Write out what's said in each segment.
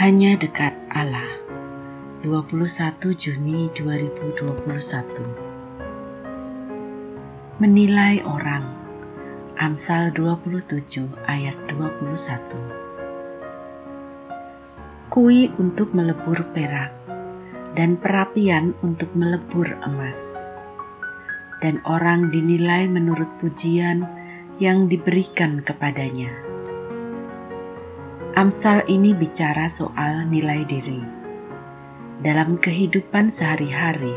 Hanya dekat Allah. 21 Juni 2021 Menilai orang. Amsal 27 ayat 21 Kui untuk melebur perak dan perapian untuk melebur emas. Dan orang dinilai menurut pujian yang diberikan kepadanya Amsal ini bicara soal nilai diri. Dalam kehidupan sehari-hari,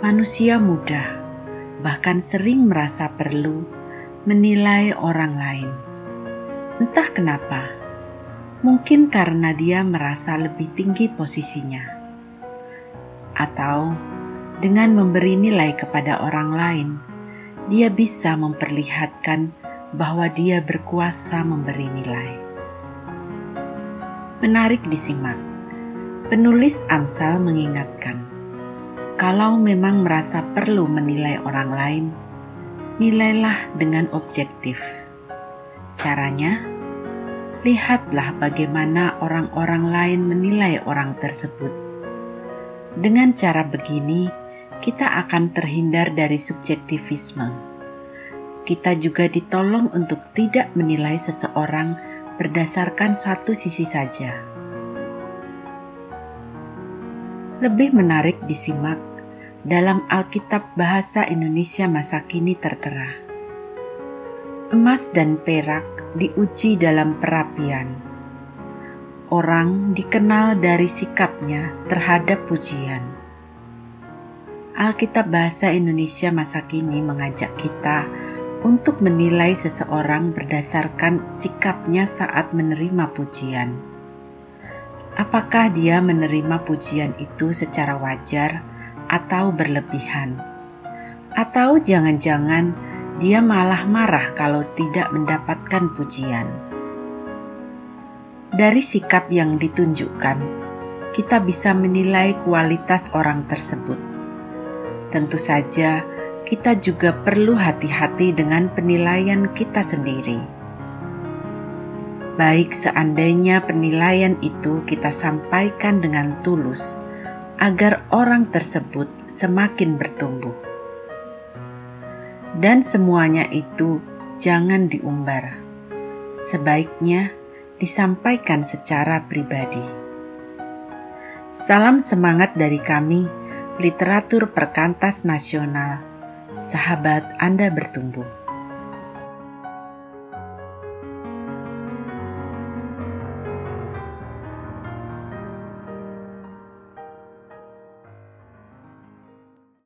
manusia mudah, bahkan sering merasa perlu menilai orang lain. Entah kenapa, mungkin karena dia merasa lebih tinggi posisinya, atau dengan memberi nilai kepada orang lain, dia bisa memperlihatkan bahwa dia berkuasa memberi nilai. Menarik disimak. Penulis Amsal mengingatkan, kalau memang merasa perlu menilai orang lain, nilailah dengan objektif. Caranya, lihatlah bagaimana orang-orang lain menilai orang tersebut. Dengan cara begini, kita akan terhindar dari subjektivisme. Kita juga ditolong untuk tidak menilai seseorang berdasarkan satu sisi saja. Lebih menarik disimak dalam Alkitab Bahasa Indonesia masa kini tertera. Emas dan perak diuji dalam perapian. Orang dikenal dari sikapnya terhadap pujian. Alkitab Bahasa Indonesia masa kini mengajak kita untuk menilai seseorang berdasarkan sikapnya saat menerima pujian. Apakah dia menerima pujian itu secara wajar atau berlebihan? Atau jangan-jangan dia malah marah kalau tidak mendapatkan pujian? Dari sikap yang ditunjukkan, kita bisa menilai kualitas orang tersebut. Tentu saja, kita juga perlu hati-hati dengan penilaian kita sendiri. Baik seandainya penilaian itu kita sampaikan dengan tulus, agar orang tersebut semakin bertumbuh. Dan semuanya itu jangan diumbar. Sebaiknya disampaikan secara pribadi. Salam semangat dari kami, literatur perkantas nasional sahabat Anda bertumbuh.